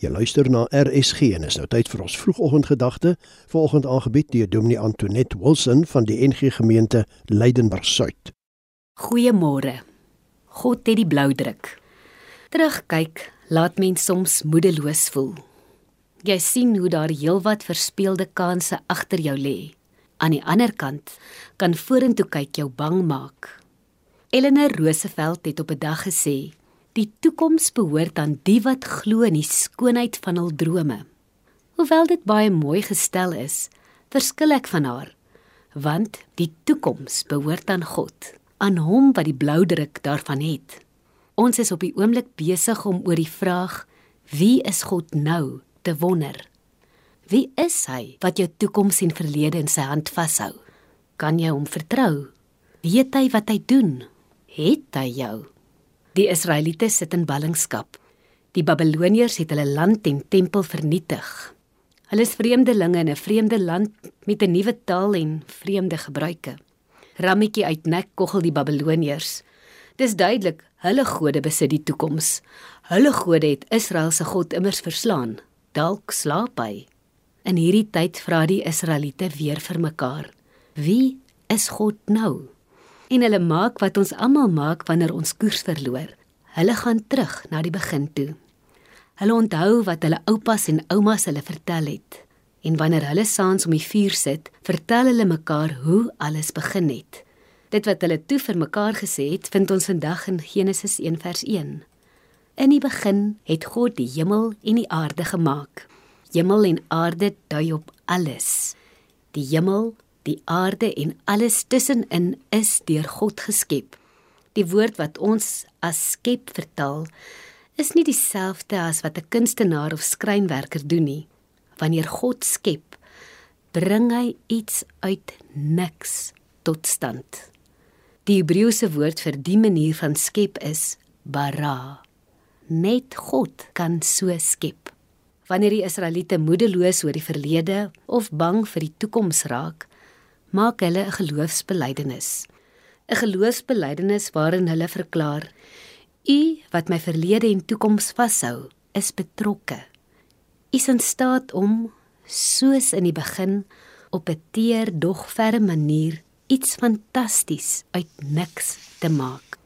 Jy luister na RSG en is nou tyd vir ons vroegoggendgedagte, volgende aangebied deur Dominee Antoinette Wilson van die NG Gemeente Leidenburg Suid. Goeiemôre. God het die blou druk. Terugkyk, laat mens soms moedeloos voel. Jy sien hoe daar heelwat verspeelde kansse agter jou lê. Aan die ander kant kan vorentoe kyk jou bang maak. Eleanor Roosevelt het op 'n dag gesê: Die toekoms behoort aan die wat glo in die skoonheid van hul drome. Hoewel dit baie mooi gestel is, verskil ek van haar, want die toekoms behoort aan God, aan hom wat die blou druk daarvan het. Ons is op die oomblik besig om oor die vraag wie is God nou te wonder. Wie is hy wat jou toekoms en verlede in sy hand vashou? Kan jy hom vertrou? Weet hy wat hy doen? Het hy jou? Die Israeliete sit in ballingskap. Die Babiloniërs het hulle land en tempel vernietig. Hulle is vreemdelinge in 'n vreemde land met 'n nuwe taal en vreemde gebruike. Rammetjie uit nek koggel die Babiloniërs. Dis duidelik, hulle gode besit die toekoms. Hulle gode het Israel se God immers verslaan. Dalk slaap hy. In hierdie tyd vra die Israeliete weer vir mekaar: Wie is God nou? En hulle maak wat ons almal maak wanneer ons koers verloor. Hulle gaan terug na die begin toe. Hulle onthou wat hulle oupas en oumas hulle vertel het. En wanneer hulle saans om die vuur sit, vertel hulle mekaar hoe alles begin het. Dit wat hulle toe vir mekaar gesê het, vind ons vandag in Genesis 1:1. In die begin het God die hemel en die aarde gemaak. Hemel en aarde dui op alles. Die hemel Die aarde en alles tussenin is deur God geskep. Die woord wat ons as skep vertaal, is nie dieselfde as wat 'n kunstenaar of skrynwerker doen nie. Wanneer God skep, bring hy iets uit niks tot stand. Die Hebreëse woord vir die manier van skep is bara. Net God kan so skep. Wanneer die Israeliete moedeloos oor die verlede of bang vir die toekoms raak, maak hulle 'n geloofsbelijdenis. 'n Geloofsbelijdenis waarin hulle verklaar: U wat my verlede en toekoms vashou, is betrokke. U is in staat om soos in die begin op 'n teer dog ferme manier iets fantasties uit niks te maak.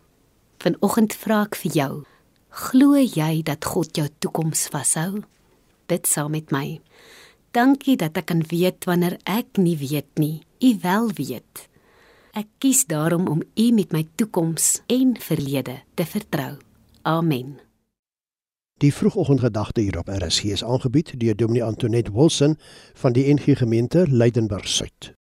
Vanoggend vra ek vir jou: Glo jy dat God jou toekoms vashou? Bid saam met my. Dankie dat ek kan weet wanneer ek nie weet nie u wel weet. Ek kies daarom om u met my toekoms en verlede te vertrou. Amen. Die vroegoggendgedagte hier op RSG is aangebied deur Dominee Antoinette Wilson van die NG Gemeente Leidenburg Suid.